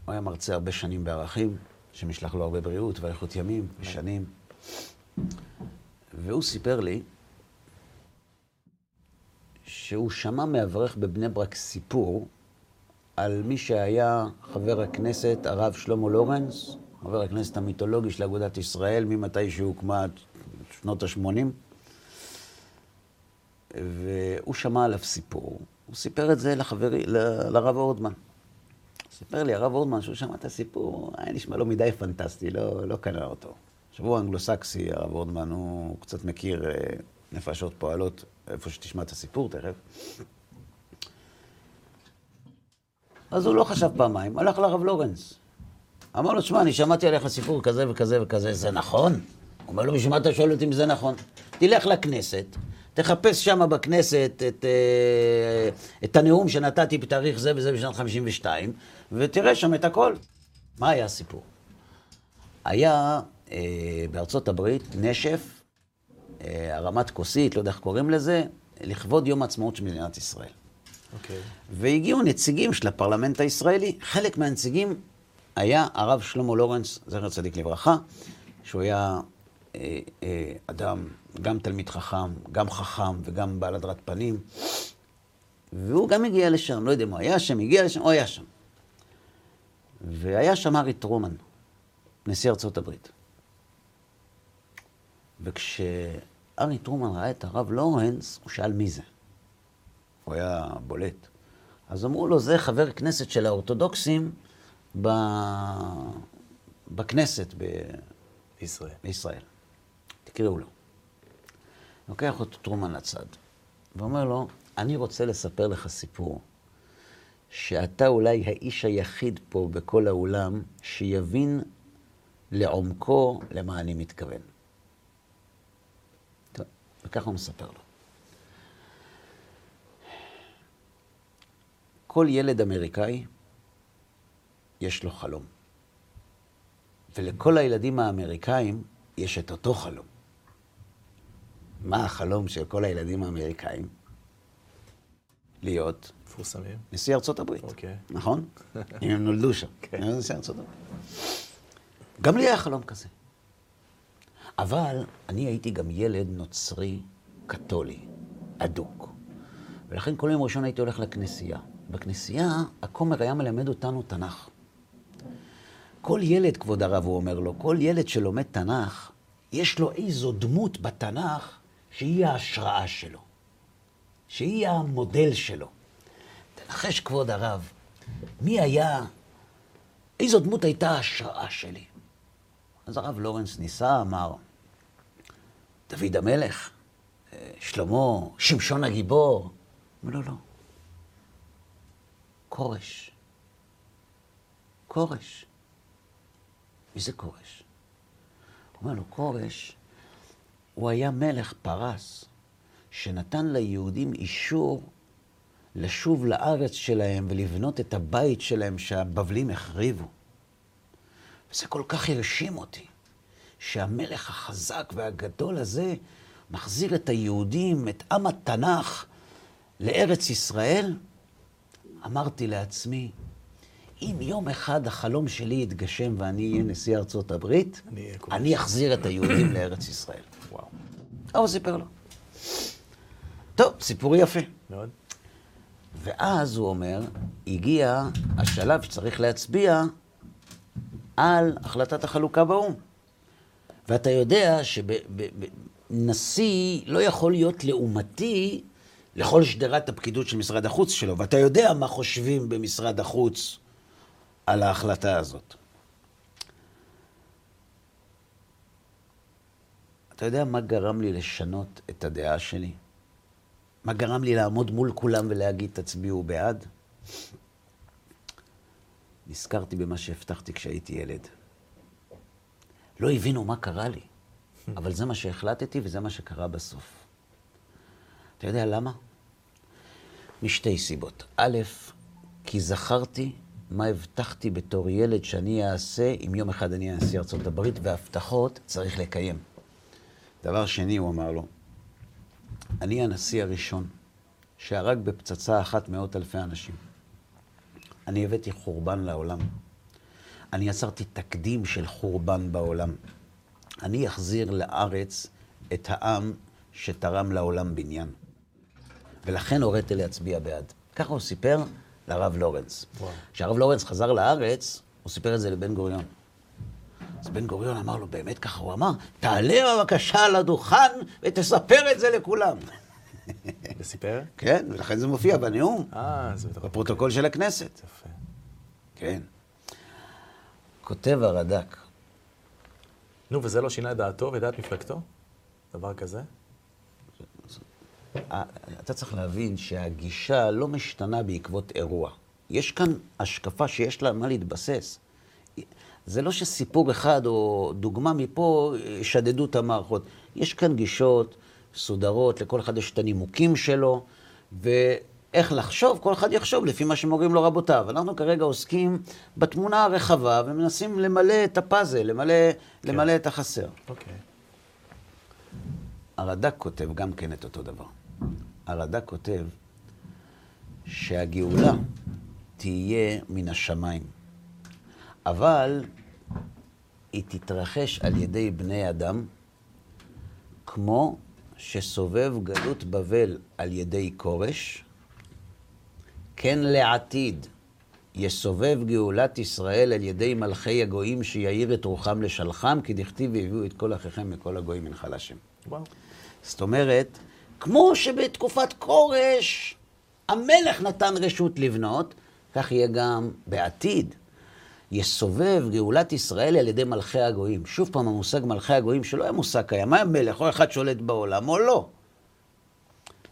היה מרצה הרבה שנים בערכים, שמשלח לו הרבה בריאות ואיכות ימים ושנים. והוא סיפר לי שהוא שמע מאברך בבני ברק סיפור על מי שהיה חבר הכנסת הרב שלמה לורנס, חבר הכנסת המיתולוגי של אגודת ישראל, ממתי שהוקמה שנות ה-80. והוא שמע עליו סיפור. הוא סיפר את זה לחברי, ל- לרב אורדמן. סיפר לי הרב אורדמן שהוא שמע את הסיפור, היה נשמע לו מדי פנטסטי, לא, לא קנה אותו. עכשיו הוא הרב אורדמן, הוא קצת מכיר אה, נפשות פועלות, איפה שתשמע את הסיפור תכף. אז הוא לא חשב פעמיים, הלך לרב לורנס. אמר לו, שמע, אני שמעתי עליך סיפור כזה וכזה וכזה, זה נכון? הוא אומר לו, בשביל מה אתה שואל אותי אם זה נכון? תלך לכנסת, תחפש שם בכנסת את, אה, את הנאום שנתתי בתאריך זה וזה בשנת 52, ותראה שם את הכל. מה היה הסיפור? היה אה, בארצות הברית נשף, הרמת כוסית, לא יודע איך קוראים לזה, לכבוד יום העצמאות של מדינת ישראל. אוקיי. והגיעו נציגים של הפרלמנט הישראלי. חלק מהנציגים היה הרב שלמה לורנס, זכר צדיק לברכה, שהוא היה אה, אה, אדם, גם תלמיד חכם, גם חכם וגם בעל הדרת פנים. והוא גם הגיע לשם, לא יודע אם הוא היה שם, הגיע לשם, הוא היה שם. והיה שם ארי טרומן, נשיא ארצות הברית. וכשארי טרומן ראה את הרב לורנס, הוא שאל מי זה. הוא היה בולט. אז אמרו לו, זה חבר כנסת של האורתודוקסים ב... בכנסת ב... ישראל. בישראל. תקראו לו. לוקח אותו טרומן לצד, ואומר לו, אני רוצה לספר לך סיפור, שאתה אולי האיש היחיד פה בכל האולם שיבין לעומקו למה אני מתכוון. וככה הוא מספר לו. כל ילד אמריקאי יש לו חלום. ולכל הילדים האמריקאים יש את אותו חלום. מה החלום של כל הילדים האמריקאים? להיות מפורסמים. נשיא ארצות הברית. אוקיי. נכון? אם הם נולדו שם. כן. הם נשיא ארצות הברית. גם לי היה חלום כזה. אבל אני הייתי גם ילד נוצרי קתולי, אדוק. ולכן כל יום ראשון הייתי הולך לכנסייה. בכנסייה הכומר היה מלמד אותנו תנ"ך. כל ילד, כבוד הרב, הוא אומר לו, כל ילד שלומד תנ"ך, יש לו איזו דמות בתנ"ך שהיא ההשראה שלו, שהיא המודל שלו. תנחש, כבוד הרב, מי היה, איזו דמות הייתה ההשראה שלי? אז הרב לורנס ניסה, אמר, דוד המלך, אה, שלמה, שמשון הגיבור. לו, לא. כורש. כורש. מי זה כורש? הוא אומר לו, כורש, הוא היה מלך פרס, שנתן ליהודים אישור לשוב לארץ שלהם ולבנות את הבית שלהם שהבבלים החריבו. וזה כל כך הרשים אותי, שהמלך החזק והגדול הזה מחזיר את היהודים, את עם התנ"ך, לארץ ישראל. אמרתי לעצמי, אם יום אחד החלום שלי יתגשם ואני אהיה נשיא ארצות הברית, אני אחזיר את היהודים לארץ ישראל. וואו. אה, הוא סיפר לו. טוב, סיפור יפה. מאוד. ואז הוא אומר, הגיע השלב שצריך להצביע על החלטת החלוקה באו"ם. ואתה יודע שנשיא לא יכול להיות לעומתי לכל שדרת הפקידות של משרד החוץ שלו, ואתה יודע מה חושבים במשרד החוץ על ההחלטה הזאת. אתה יודע מה גרם לי לשנות את הדעה שלי? מה גרם לי לעמוד מול כולם ולהגיד תצביעו בעד? נזכרתי במה שהבטחתי כשהייתי ילד. לא הבינו מה קרה לי, אבל זה מה שהחלטתי וזה מה שקרה בסוף. אתה יודע למה? משתי סיבות. א', כי זכרתי מה הבטחתי בתור ילד שאני אעשה אם יום אחד אני נשיא ארצות הברית, והבטחות צריך לקיים. דבר שני, הוא אמר לו, אני הנשיא הראשון שהרג בפצצה אחת מאות אלפי אנשים. אני הבאתי חורבן לעולם. אני יצרתי תקדים של חורבן בעולם. אני אחזיר לארץ את העם שתרם לעולם בניין. ולכן הורית להצביע בעד. ככה הוא סיפר לרב לורנס. כשהרב לורנס חזר לארץ, הוא סיפר את זה לבן גוריון. אז בן גוריון אמר לו, באמת ככה הוא אמר? תעלה בבקשה לדוכן ותספר את זה לכולם. וסיפר? כן, ולכן זה מופיע בנאום, אה, זה בטח. בפרוטוקול של הכנסת. יפה. כן. כותב הרד"ק, נו, וזה לא שינה את דעתו ודעת מפלגתו? דבר כזה? אה, אתה צריך להבין שהגישה לא משתנה בעקבות אירוע. יש כאן השקפה שיש לה מה להתבסס. זה לא שסיפור אחד או דוגמה מפה שדדו את המערכות. יש כאן גישות מסודרות, לכל אחד יש את הנימוקים שלו, ואיך לחשוב, כל אחד יחשוב לפי מה שמורים לו רבותיו. אנחנו כרגע עוסקים בתמונה הרחבה ומנסים למלא את הפאזל, למלא, כן. למלא את החסר. אוקיי. הרד"ק כותב גם כן את אותו דבר. הרד"ק כותב שהגאולה תהיה מן השמיים, אבל היא תתרחש על ידי בני אדם, כמו שסובב גלות בבל על ידי כורש, כן לעתיד יסובב גאולת ישראל על ידי מלכי הגויים שיאיר את רוחם לשלחם, כי דכתיב והביאו את כל אחיכם מכל הגויים מנחל השם. וואו. זאת אומרת, כמו שבתקופת כורש המלך נתן רשות לבנות, כך יהיה גם בעתיד. יסובב גאולת ישראל על ידי מלכי הגויים. שוב פעם, המושג מלכי הגויים, שלא היה מושג קיים, היה מלך, או אחד שולט בעולם, או לא.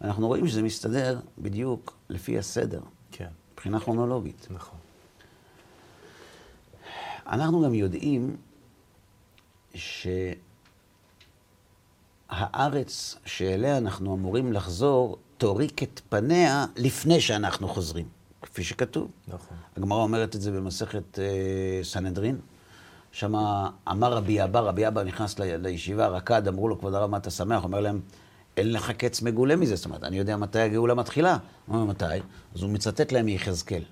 אנחנו רואים שזה מסתדר בדיוק לפי הסדר, מבחינה כרונולוגית. נכון. אנחנו גם יודעים שהארץ שאליה אנחנו אמורים לחזור, תוריק את פניה לפני שאנחנו חוזרים, כפי שכתוב. נכון. הגמרא אומרת את זה במסכת אה, סנהדרין. שם אמר רבי אבא, רבי אבא נכנס לישיבה, רקד, אמרו לו, כבוד הרב, מה אתה שמח? אומר להם, אין לך קץ מגולה מזה. זאת אומרת, אני יודע מתי הגאולה מתחילה. הוא אומר, מתי? אז הוא מצטט להם מיחזקאל.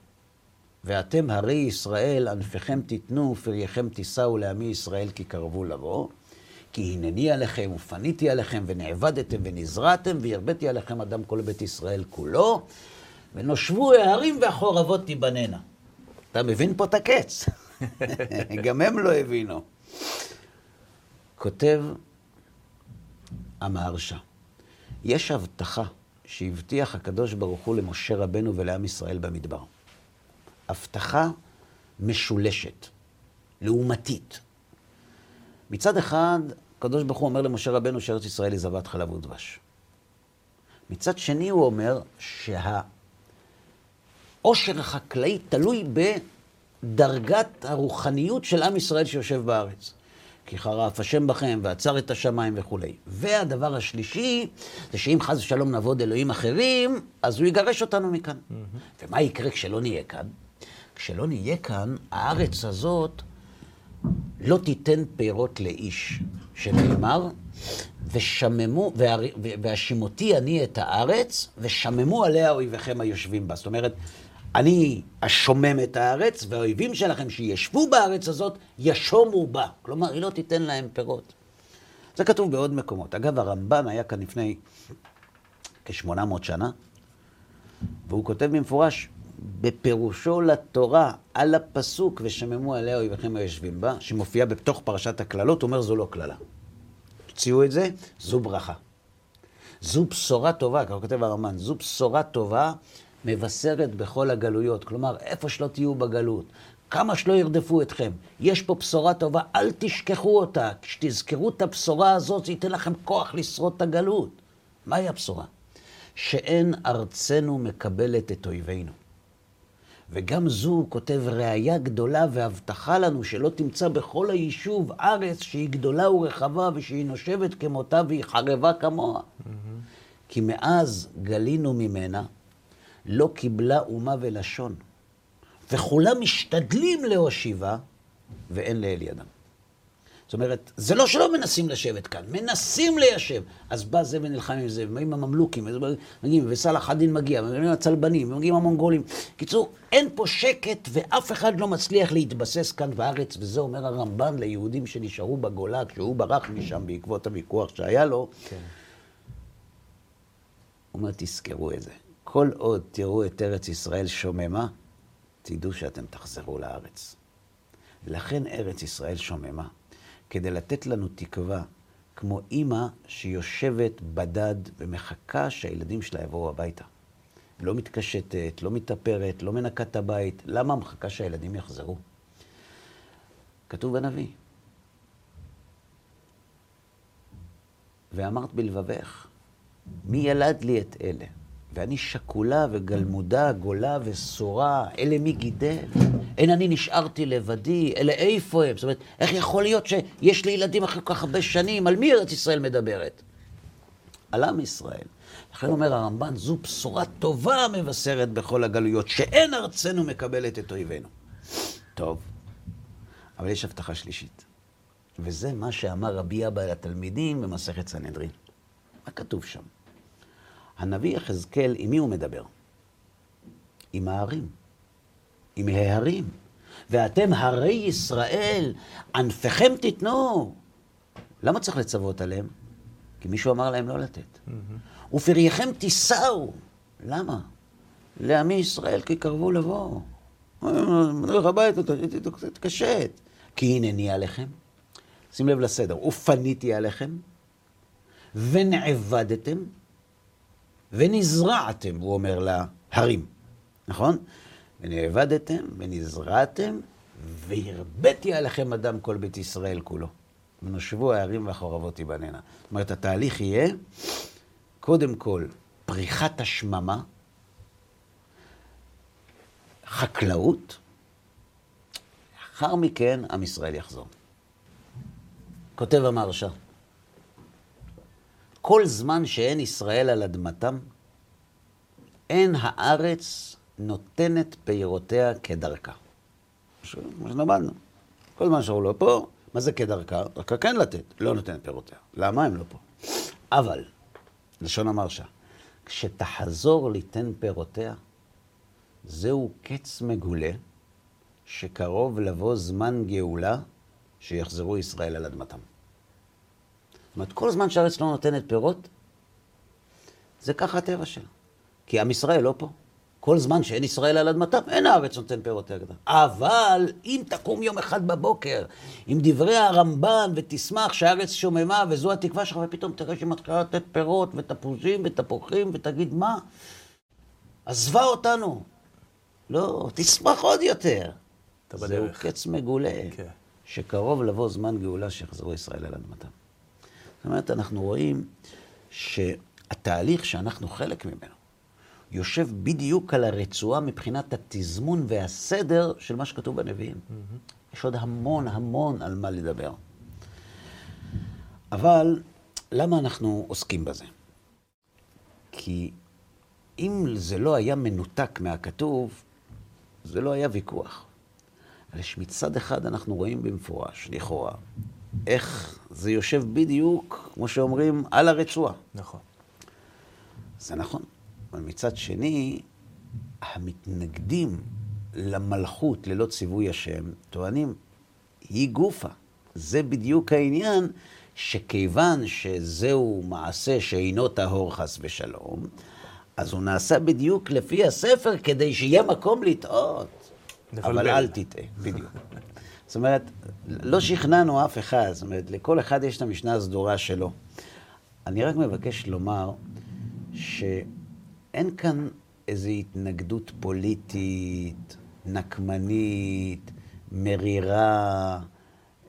ואתם הרי ישראל, ענפיכם תיתנו, פרייכם תישאו לעמי ישראל כי קרבו לבוא. כי הנני עליכם ופניתי עליכם ונעבדתם ונזרעתם והרביתי עליכם אדם כל בית ישראל כולו ונושבו ההרים והחורבות תיבננה. אתה מבין פה את הקץ? גם הם לא הבינו. כותב המהרש"א, יש הבטחה שהבטיח הקדוש ברוך הוא למשה רבנו ולעם ישראל במדבר. הבטחה משולשת, לעומתית. מצד אחד, הקדוש ברוך הוא אומר למשה רבנו שארץ ישראל היא זבת חלב ודבש. מצד שני הוא אומר שהעושר החקלאי תלוי בדרגת הרוחניות של עם ישראל שיושב בארץ. כי חרף השם בכם ועצר את השמיים וכולי. והדבר השלישי, זה שאם חס ושלום נעבוד אלוהים אחרים, אז הוא יגרש אותנו מכאן. Mm-hmm. ומה יקרה כשלא נהיה כאן? כשלא נהיה כאן, הארץ הזאת לא תיתן פירות לאיש, שנאמר, ושממו, והשימותי אני את הארץ, ושממו עליה אויביכם היושבים בה. זאת אומרת, אני אשומם את הארץ, והאויבים שלכם שישבו בארץ הזאת, ישומו בה. כלומר, היא לא תיתן להם פירות. זה כתוב בעוד מקומות. אגב, הרמב"ן היה כאן לפני כ-800 שנה, והוא כותב במפורש, בפירושו לתורה על הפסוק, ושממו עליה אויביכם היושבים בה, שמופיע בתוך פרשת הקללות, אומר זו לא קללה. תוציאו את זה, זו ברכה. זו בשורה טובה, ככה כותב הרמב"ן, זו בשורה טובה מבשרת בכל הגלויות. כלומר, איפה שלא תהיו בגלות, כמה שלא ירדפו אתכם, יש פה בשורה טובה, אל תשכחו אותה. כשתזכרו את הבשורה הזאת, זה ייתן לכם כוח לשרוד את הגלות. מהי הבשורה? שאין ארצנו מקבלת את אויבינו. וגם זו, הוא כותב, ראייה גדולה והבטחה לנו שלא תמצא בכל היישוב ארץ שהיא גדולה ורחבה ושהיא נושבת כמותה והיא חרבה כמוה. Mm-hmm. כי מאז גלינו ממנה, לא קיבלה אומה ולשון. וכולם משתדלים להושיבה, ואין לאל ידם. זאת אומרת, זה לא שלא מנסים לשבת כאן, מנסים ליישב. אז בא זה ונלחם עם זה, ומגיעים הממלוכים, מגיעים, וסלאח א-דין מגיע, ומגיעים הצלבנים, ומגיעים המונגולים. קיצור, אין פה שקט, ואף אחד לא מצליח להתבסס כאן בארץ, וזה אומר הרמב"ן ליהודים שנשארו בגולה, כשהוא ברח משם בעקבות הוויכוח שהיה לו. כן. הוא אומר, תזכרו את זה. כל עוד תראו את ארץ ישראל שוממה, תדעו שאתם תחזרו לארץ. לכן ארץ ישראל שוממה. כדי לתת לנו תקווה, כמו אימא שיושבת בדד ומחכה שהילדים שלה יבואו הביתה. לא מתקשטת, לא מתאפרת, לא מנקה את הבית. למה מחכה שהילדים יחזרו? כתוב בנביא. ואמרת בלבבך, מי ילד לי את אלה? ואני שקולה וגלמודה, גולה וסורה, אלה מי גידל? אין אני נשארתי לבדי, אלה איפה הם? זאת אומרת, איך יכול להיות שיש לי ילדים אחרי כל כך הרבה שנים? על מי ארץ ישראל מדברת? על עם ישראל. לכן אומר הרמב"ן, זו בשורה טובה מבשרת בכל הגלויות, שאין ארצנו מקבלת את אויבינו. טוב, אבל יש הבטחה שלישית, וזה מה שאמר רבי אבא לתלמידים במסכת סנהדרין. מה כתוב שם? הנביא יחזקאל, עם מי הוא מדבר? עם ההרים, עם ההרים. ואתם הרי ישראל, ענפיכם תיתנו. למה צריך לצוות עליהם? כי מישהו אמר להם לא לתת. Mm-hmm. ופרייכם תישאו. למה? לעמי ישראל כי קרבו לבוא. נלך הביתה, תתקשט. כי הנני עליכם. שים לב לסדר. ופניתי עליכם, ונעבדתם, ונזרעתם, הוא אומר להרים, נכון? ונאבדתם, ונזרעתם, והרביתי עליכם אדם כל בית ישראל כולו. ונושבו הערים והחורבות תיבננה. זאת אומרת, התהליך יהיה, קודם כל, פריחת השממה, חקלאות, לאחר מכן עם ישראל יחזור. כותב המרשה, כל זמן שאין ישראל על אדמתם, אין הארץ נותנת פירותיה כדרכה. מה שלמדנו. כל זמן שהוא לא פה, מה זה כדרכה? דרכה כן לתת, לא נותנת פירותיה. למה הם לא פה? אבל, לשון המרשה, כשתחזור ליתן פירותיה, זהו קץ מגולה, שקרוב לבוא זמן גאולה, שיחזרו ישראל על אדמתם. אומרת, כל זמן שהארץ לא נותנת פירות, זה ככה הטבע שלה. כי עם ישראל לא פה. כל זמן שאין ישראל על אדמתם, אין הארץ נותן פירות הגדה. אבל אם תקום יום אחד בבוקר עם דברי הרמב"ן ותשמח שהארץ שוממה וזו התקווה שלך, ופתאום תראה שהיא מתחילה לתת פירות ותפוזים ותפוחים ותגיד מה? עזבה אותנו. לא, תשמח עוד יותר. זהו קץ מגולה, כן. שקרוב לבוא זמן גאולה שיחזרו ישראל על אדמתם. זאת אומרת, אנחנו רואים שהתהליך שאנחנו חלק ממנו יושב בדיוק על הרצועה מבחינת התזמון והסדר של מה שכתוב בנביאים. Mm-hmm. יש עוד המון המון על מה לדבר. אבל למה אנחנו עוסקים בזה? כי אם זה לא היה מנותק מהכתוב, זה לא היה ויכוח. אבל מצד אחד אנחנו רואים במפורש, לכאורה, איך זה יושב בדיוק, כמו שאומרים, על הרצועה. נכון. זה נכון. אבל מצד שני, המתנגדים למלכות ללא ציווי השם טוענים, היא גופה. זה בדיוק העניין, שכיוון שזהו מעשה שאינו טהור חס ושלום, אז הוא נעשה בדיוק לפי הספר כדי שיהיה מקום לטעות. אבל אל תטעה, בדיוק. זאת אומרת, לא שכנענו אף אחד, זאת אומרת, לכל אחד יש את המשנה הסדורה שלו. אני רק מבקש לומר שאין כאן איזו התנגדות פוליטית, נקמנית, מרירה,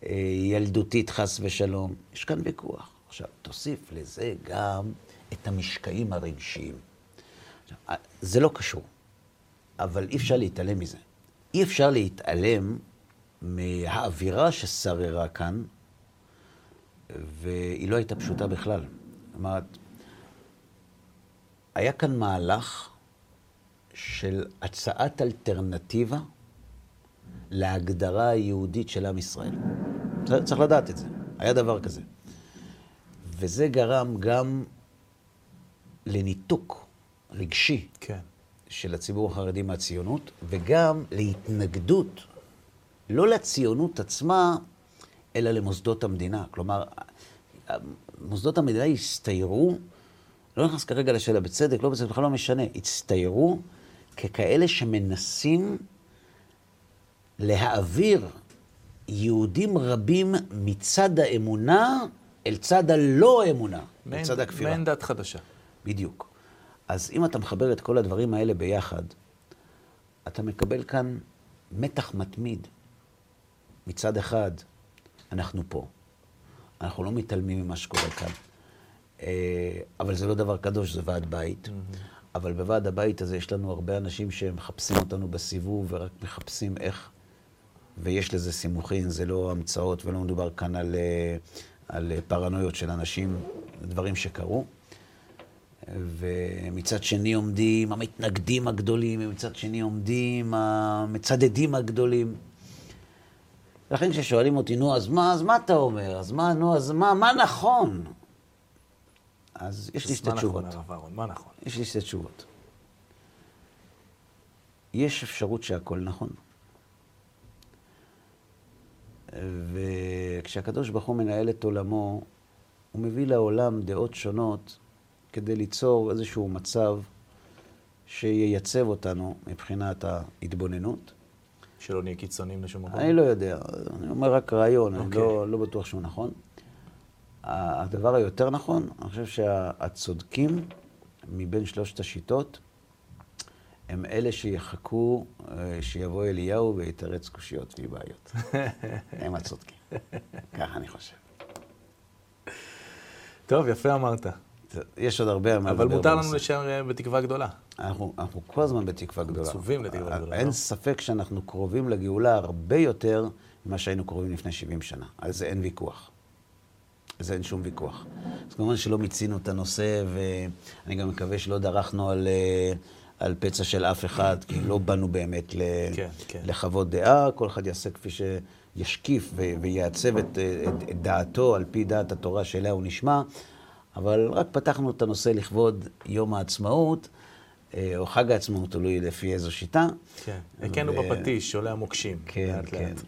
אה, ילדותית חס ושלום. יש כאן ויכוח. עכשיו, תוסיף לזה גם את המשקעים הרגשיים. זה לא קשור, אבל אי אפשר להתעלם מזה. אי אפשר להתעלם מהאווירה ששררה כאן, והיא לא הייתה פשוטה בכלל. זאת אומרת, היה כאן מהלך של הצעת אלטרנטיבה להגדרה היהודית של עם ישראל. צריך לדעת את זה. היה דבר כזה. וזה גרם גם לניתוק רגשי כן. של הציבור החרדי מהציונות, וגם להתנגדות, לא לציונות עצמה, אלא למוסדות המדינה. כלומר, מוסדות המדינה הסתיירו, לא נכנס כרגע לשאלה בצדק, לא בצדק, בכלל לא משנה, הצטיירו ככאלה שמנסים להעביר יהודים רבים מצד האמונה אל צד הלא אמונה, מעין- מצד הכפירה. מעין דת חדשה. בדיוק. אז אם אתה מחבר את כל הדברים האלה ביחד, אתה מקבל כאן מתח מתמיד. מצד אחד, אנחנו פה. אנחנו לא מתעלמים ממה שקורה כאן. אה, אבל זה לא דבר קדוש, זה ועד בית. אבל בוועד הבית הזה יש לנו הרבה אנשים שמחפשים אותנו בסיבוב ורק מחפשים איך, ויש לזה סימוכין, זה לא המצאות ולא מדובר כאן על, אה, על פרנויות של אנשים, דברים שקרו. ומצד שני עומדים המתנגדים הגדולים, ומצד שני עומדים המצדדים הגדולים. לכן כששואלים אותי, נו, אז מה, אז מה אתה אומר? אז מה, נו, אז מה, מה נכון? אז יש לי שתי תשובות. נכון, אהרון? מה נכון? יש לי שתי תשובות. יש אפשרות שהכל נכון. וכשהקדוש ברוך הוא מנהל את עולמו, הוא מביא לעולם דעות שונות כדי ליצור איזשהו מצב שייצב אותנו מבחינת ההתבוננות. שלא נהיה קיצוניים לשום מקום? אני לא יודע, אני אומר רק רעיון, אני אוקיי. לא, לא בטוח שהוא נכון. הדבר היותר נכון, אני חושב שהצודקים מבין שלושת השיטות, הם אלה שיחכו אה, שיבוא אליהו ויתרץ קושיות ובעיות. הם הצודקים. ככה אני חושב. טוב, יפה אמרת. יש עוד הרבה מה אבל לדבר מותר לנו. להישאר אה, בתקווה גדולה. אנחנו, אנחנו כל הזמן בתקווה גדולה. מצווים לתקווה גדולה, אין לא? ספק שאנחנו קרובים לגאולה הרבה יותר ממה שהיינו קרובים לפני 70 שנה. על זה אין ויכוח. על זה אין שום ויכוח. אז כמובן שלא מיצינו את הנושא, ואני גם מקווה שלא דרכנו על, אה, על פצע של אף אחד, כי לא באנו באמת ל, כן, כן. לחוות דעה, כל אחד יעשה כפי שישקיף ו- ויעצב את, את, את דעתו על פי דעת התורה שאליה הוא נשמע, אבל רק פתחנו את הנושא לכבוד יום העצמאות, אה, או חג העצמאות, תלוי לפי איזו שיטה. כן. הכינו ו- בפטיש, עולה המוקשים. כן, לאט כן. לאט.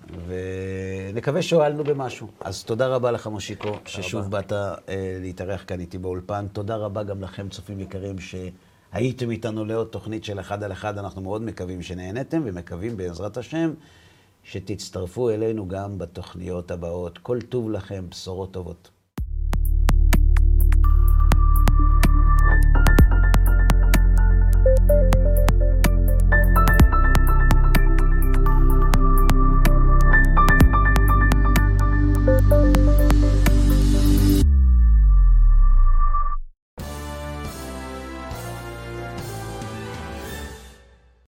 ונקווה שהועלנו במשהו. אז תודה רבה לך, מושיקו, ששוב רבה. באת אה, להתארח כאן איתי באולפן. תודה רבה גם לכם, צופים יקרים, שהייתם איתנו לעוד תוכנית של אחד על אחד. אנחנו מאוד מקווים שנהניתם, ומקווים בעזרת השם שתצטרפו אלינו גם בתוכניות הבאות. כל טוב לכם, בשורות טובות.